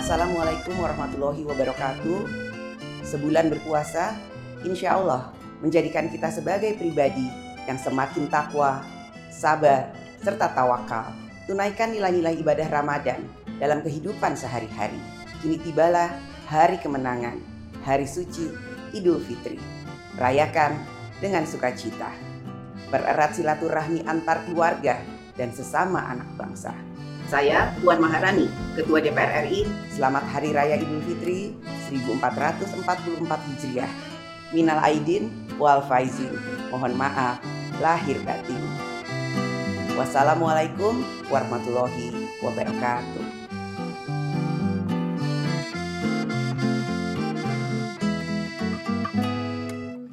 Assalamualaikum warahmatullahi wabarakatuh. Sebulan berpuasa, insya Allah menjadikan kita sebagai pribadi yang semakin takwa, sabar, serta tawakal. Tunaikan nilai-nilai ibadah Ramadan dalam kehidupan sehari-hari. Kini tibalah hari kemenangan, hari suci Idul Fitri. Rayakan dengan sukacita. Bererat silaturahmi antar keluarga dan sesama anak bangsa. Saya Puan Maharani, Ketua DPR RI. Selamat Hari Raya Idul Fitri 1444 Hijriah. Minal Aidin wal Faizin. Mohon maaf lahir batin. Wassalamualaikum warahmatullahi wabarakatuh.